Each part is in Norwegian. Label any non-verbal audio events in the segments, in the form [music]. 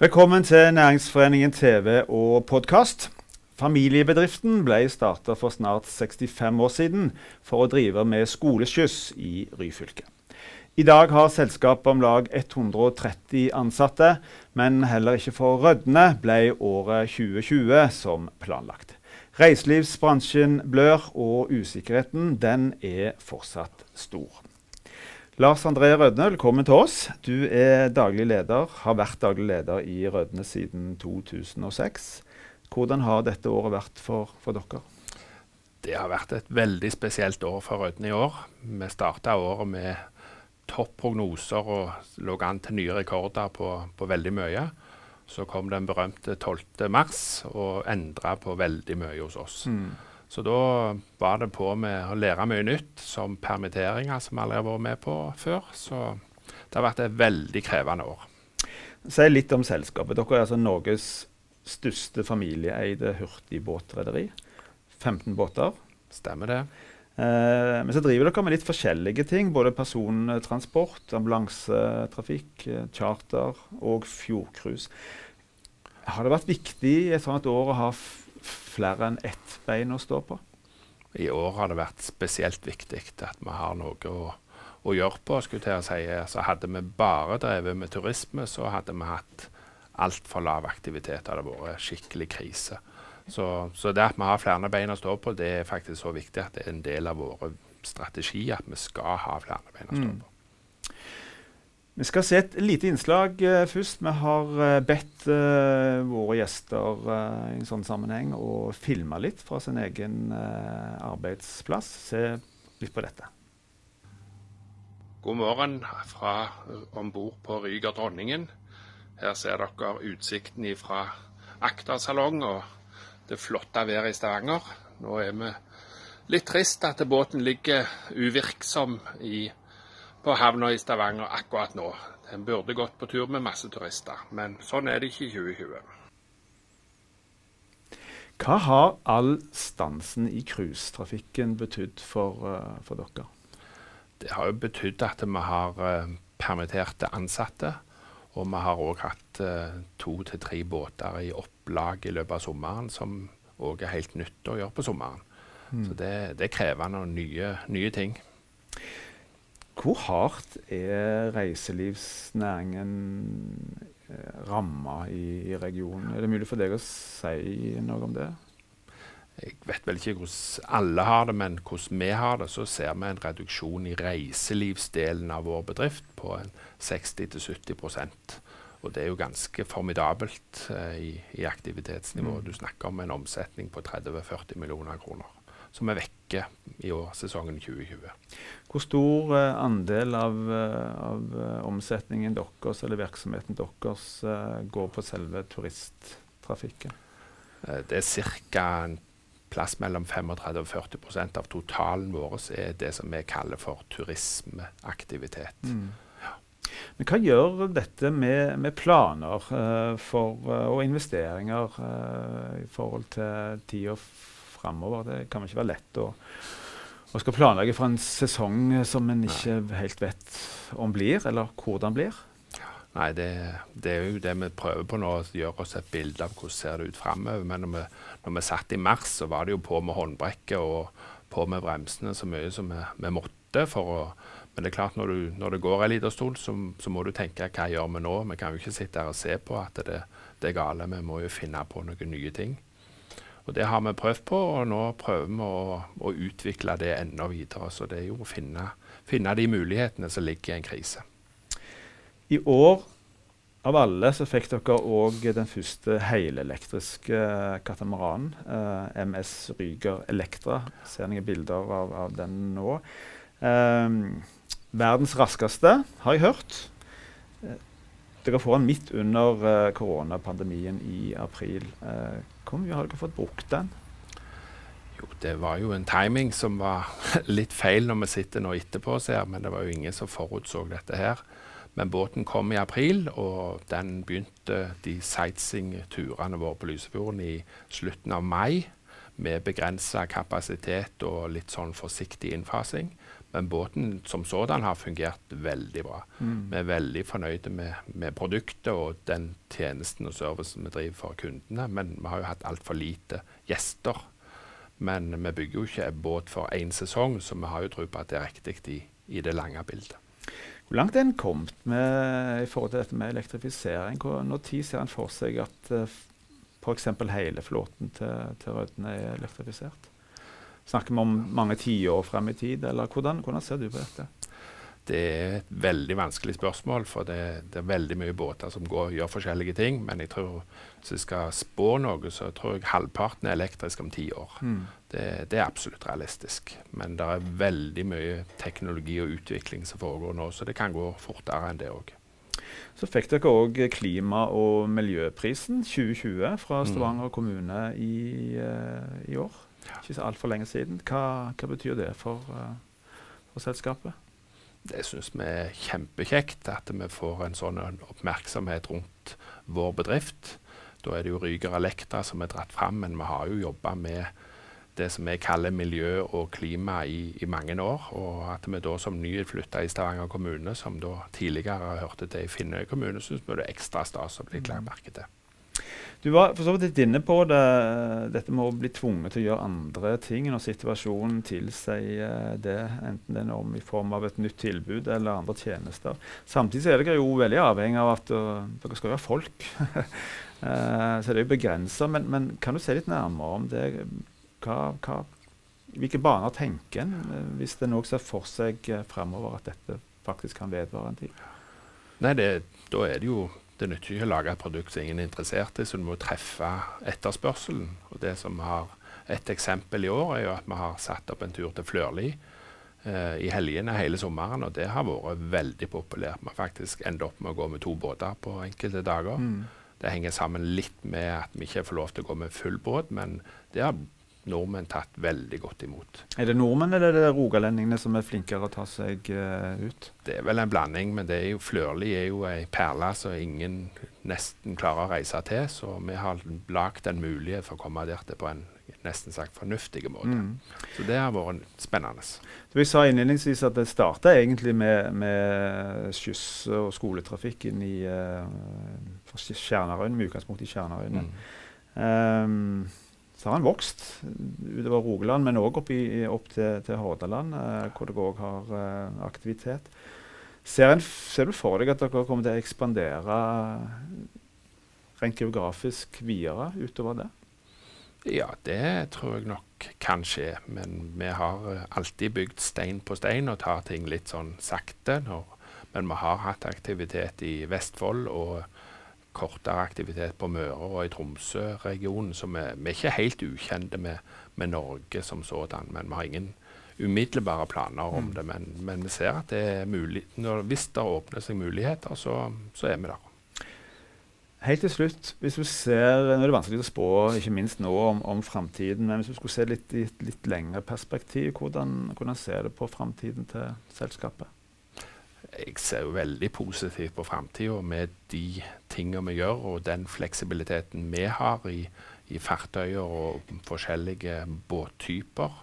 Velkommen til Næringsforeningen TV og podkast. Familiebedriften ble starta for snart 65 år siden for å drive med skoleskyss i Ryfylke. I dag har selskapet om lag 130 ansatte, men heller ikke for Rødne ble året 2020 som planlagt. Reiselivsbransjen blør, og usikkerheten den er fortsatt stor. Lars André Rødne, velkommen til oss. Du er daglig leder, har vært daglig leder i Rødne siden 2006. Hvordan har dette året vært for, for dere? Det har vært et veldig spesielt år for Rødne i år. Vi starta året med topp prognoser og lå an til nye rekorder på, på veldig mye. Så kom den berømte 12. mars og endra på veldig mye hos oss. Mm. Så da var det på med å lære mye nytt, som permitteringer, som vi aldri har vært med på før. Så det har vært et veldig krevende år. Si litt om selskapet. Dere er altså Norges største familieeide hurtigbåtrederi. 15 båter. Stemmer det. Eh, men så driver dere med litt forskjellige ting. Både persontransport, ambulansetrafikk, eh, charter og fjordcruise. Har det vært viktig i et sånt år å ha flere enn ett bein å stå på? I år har det vært spesielt viktig at vi har noe å, å gjøre på. skulle jeg si. Altså, hadde vi bare drevet med turisme, så hadde vi hatt altfor lav aktivitet. Det hadde vært skikkelig krise. Så, så, det at vi har flere bein å stå på, det er faktisk så viktig at det er en del av våre strategier at vi skal ha flere bein å stå mm. Vi skal se et lite innslag uh, først. Vi har uh, bedt uh, våre gjester i en sånn sammenheng å filme litt fra sin egen arbeidsplass. Se litt på dette. God morgen fra om bord på Ryger Dronningen. Her ser dere utsikten fra Aktersalong og det flotte været i Stavanger. Nå er vi litt trist at båten ligger uvirksom i på havna i Stavanger akkurat nå. Den burde gått på tur med masse turister, men sånn er det ikke i 2020. Hva har all stansen i cruisetrafikken betydd for, uh, for, dere? Det har jo betydd at vi har uh, permitterte ansatte. Og vi har òg hatt uh, to til tre båter i opplag i løpet av sommeren, som òg er helt nytt å gjøre på sommeren. Mm. Så det, det, er krevende og nye, nye ting. Hvor hardt er reiselivsnæringen eh, ramma i, i, regionen? Er det mulig for deg å si noe om det? Jeg vet vel ikke hvordan alle har det, men hvordan vi har det, så ser vi en reduksjon i reiselivsdelen av vår bedrift på 60-70 Og det er jo ganske formidabelt eh, i, i, aktivitetsnivået. Mm. Du snakker om en omsetning på 30-40 millioner kroner som er vekke i år, sesongen 2020. Hvor stor uh, andel av, uh, av uh, omsetningen deres eller virksomheten deres går på selve turisttrafikken? det er ca. en plass mellom 35 og 40 av totalen vår er det som vi kaller for turismeaktivitet. Mm. Men hva gjør dette med, med planer for, og investeringer i forhold til tida framover. Det kan ikke være lett å, å skal planlegge for en sesong som en ikke helt vet om blir, eller hvordan blir. Nei, det, det, er jo det vi prøver på nå, å gjøre oss et bilde av hvordan ser det ut framover. Men når vi, når vi satt i mars, så var det jo på med håndbrekket og på med bremsene så mye som vi, vi måtte. for å men det er klart når, du, når det går en liten stund, så, så, må du tenke hva gjør vi nå? Vi kan jo ikke sitte her og se på at det, det er gale. Vi må jo finne på noen nye ting. Og Det har vi prøvd på, og nå prøver vi å, å utvikle det enda videre. Så det er jo å finne, finne de mulighetene som ligger i en krise. I år av alle så fikk dere òg den første helelektriske katamaranen. Eh, MS Ryger Elektra. Ser noen bilder av, av den nå. Eh, verdens raskeste, har jeg hørt. Eh, dere får den midt under uh, koronapandemien i april. Uh, hvor mye har dere fått brukt den? Jo, det var jo en timing som var [laughs] litt feil når vi sitter nå etterpå og ser, men det var jo ingen som forutså dette her. Men båten kom i april, og den begynte de sightseeingturene våre på Lysefjorden i slutten av mai. Med begrensa kapasitet og litt sånn forsiktig innfasing. Men båten som sådan har fungert veldig bra. Mm. Vi er veldig fornøyde med, med produktet og den tjenesten og servicen vi driver for kundene. Men vi har jo hatt altfor lite gjester. Men vi bygger jo ikke en båt for én sesong, så vi har jo tro på at det er riktig i, i det lange bildet. Hvor langt er en kommet med, i forhold til dette med elektrifisering? Hvor, når tid ser en for seg at uh, f.eks. hele flåten til, til Rødne er elektrifisert? Snakker vi om mange tiår frem i tid, eller hvordan, hvordan, ser du på dette? Det er et veldig vanskelig spørsmål, for det, det er veldig mye båter som går, gjør forskjellige ting. Men jeg tror hvis jeg skal spå noe, så tror jeg halvparten er elektrisk om ti år. Mm. Det, det, er absolutt realistisk. Men det er veldig mye teknologi og utvikling som foregår nå, så det kan gå fortere enn det òg. Så fikk dere òg klima- og miljøprisen 2020 fra Mm. Stavanger kommune i, uh, i år. Ikke så altfor lenge siden. Hva, hva betyr det for, uh, for selskapet? Det syns vi er kjempekjekt at vi får en sånn oppmerksomhet rundt vår bedrift. Da er det jo Ryger Elektra som er dratt fram, men vi har jo jobba med det som vi kaller miljø og klima i, i, mange år. Og at vi da som nyutflytta i Stavanger kommune, som da tidligere hørte til i Finnøy kommune, syns vi det er ekstra stas å bli lagt merke til. Du var for så vidt litt inne på det, dette med å bli tvunget til å gjøre andre ting når situasjonen tilsier det, enten det er i form av et nytt tilbud eller andre tjenester. Samtidig er dere jo veldig avhengig av at uh, dere skal være folk. uh, [laughs] så det er jo begrensa. Men, men, kan du se litt nærmere om det? Hva, hva, hvilke baner tenker en uh, hvis en òg ser for seg uh, fremover at dette faktisk kan vedvare en tid? Nei, det, da er det jo det nytter ikke å lage et produkt som ingen er interessert i, så du må treffe etterspørselen. Og det som har Et eksempel i år er jo at vi har satt opp en tur til Flørli eh, i helgene hele sommeren, og det har vært veldig populært. Vi har faktisk endt opp med å gå med to båter på enkelte dager. Mm. Det henger sammen litt med at vi ikke får lov til å gå med full båt, men det har nordmenn tatt veldig godt imot. Er det nordmenn eller er det rogalendingene som er flinkere å ta seg uh, ut? Det er vel en blanding, men det er jo, Flørli er jo ei perle som ingen nesten klarer å reise til. Så vi har lagd en mulighet for å komme der til på en nesten sagt fornuftig måte. Mm. Så det har vært spennende. Så jeg sa innledningsvis at det starta egentlig med, med skyss- og skoletrafikken i uh, Skjernarøyen, med utgangspunkt i Skjernarøyene. Mm. Um, så har han vokst utover Rogaland, men òg opp, opp, til, til Hordaland, eh, hvor dere òg har eh, aktivitet. Ser, en, ser, du for deg at dere kommer til å ekspandere rent geografisk videre utover det? Ja, det tror jeg nok kan skje. Men vi har uh, alltid bygd stein på stein og tar ting litt sånn sakte. Når, men vi har hatt aktivitet i Vestfold og kortere aktivitet på Møre og i Tromsø-regionen. Så vi, vi, er ikke helt ukjente med, med, Norge som sådan. Men vi har ingen umiddelbare planer om mm. det. Men, men, vi ser at det er mulig. Når, hvis det åpner seg muligheter, så, så er vi der. Helt til slutt, hvis du ser, Nå er det vanskelig å spå, ikke minst nå, om, om framtiden. Men hvis du skulle se litt i et litt lengre perspektiv, hvordan, hvordan ser du på framtiden til selskapet? Jeg ser jo veldig positivt på framtida med de tingene vi gjør, og den fleksibiliteten vi har i, i fartøyer og forskjellige båttyper.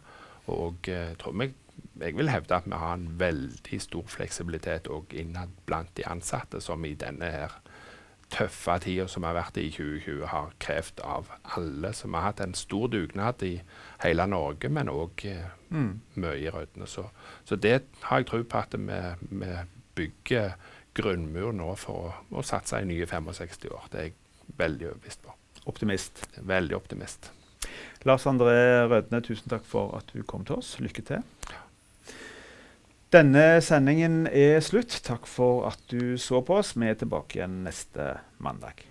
Og jeg tror jeg, jeg vil hevde at vi har en veldig stor fleksibilitet òg innad blant de ansatte, som i denne her tøffe tida som har vært i 2020, har krevd av alle. Så vi har hatt en stor dugnad i hele Norge, men òg eh, mm. mye i Rødne. Så, så, det har jeg tro på at vi, vi bygger grunnmur nå for å, å, satse i nye 65 år. Det er jeg veldig overbevist på. Optimist. Veldig optimist. Lars André Rødne, tusen takk for at du kom til oss. Lykke til. Denne sendingen er slutt. Takk for at du så på oss. Vi er tilbake igjen neste mandag.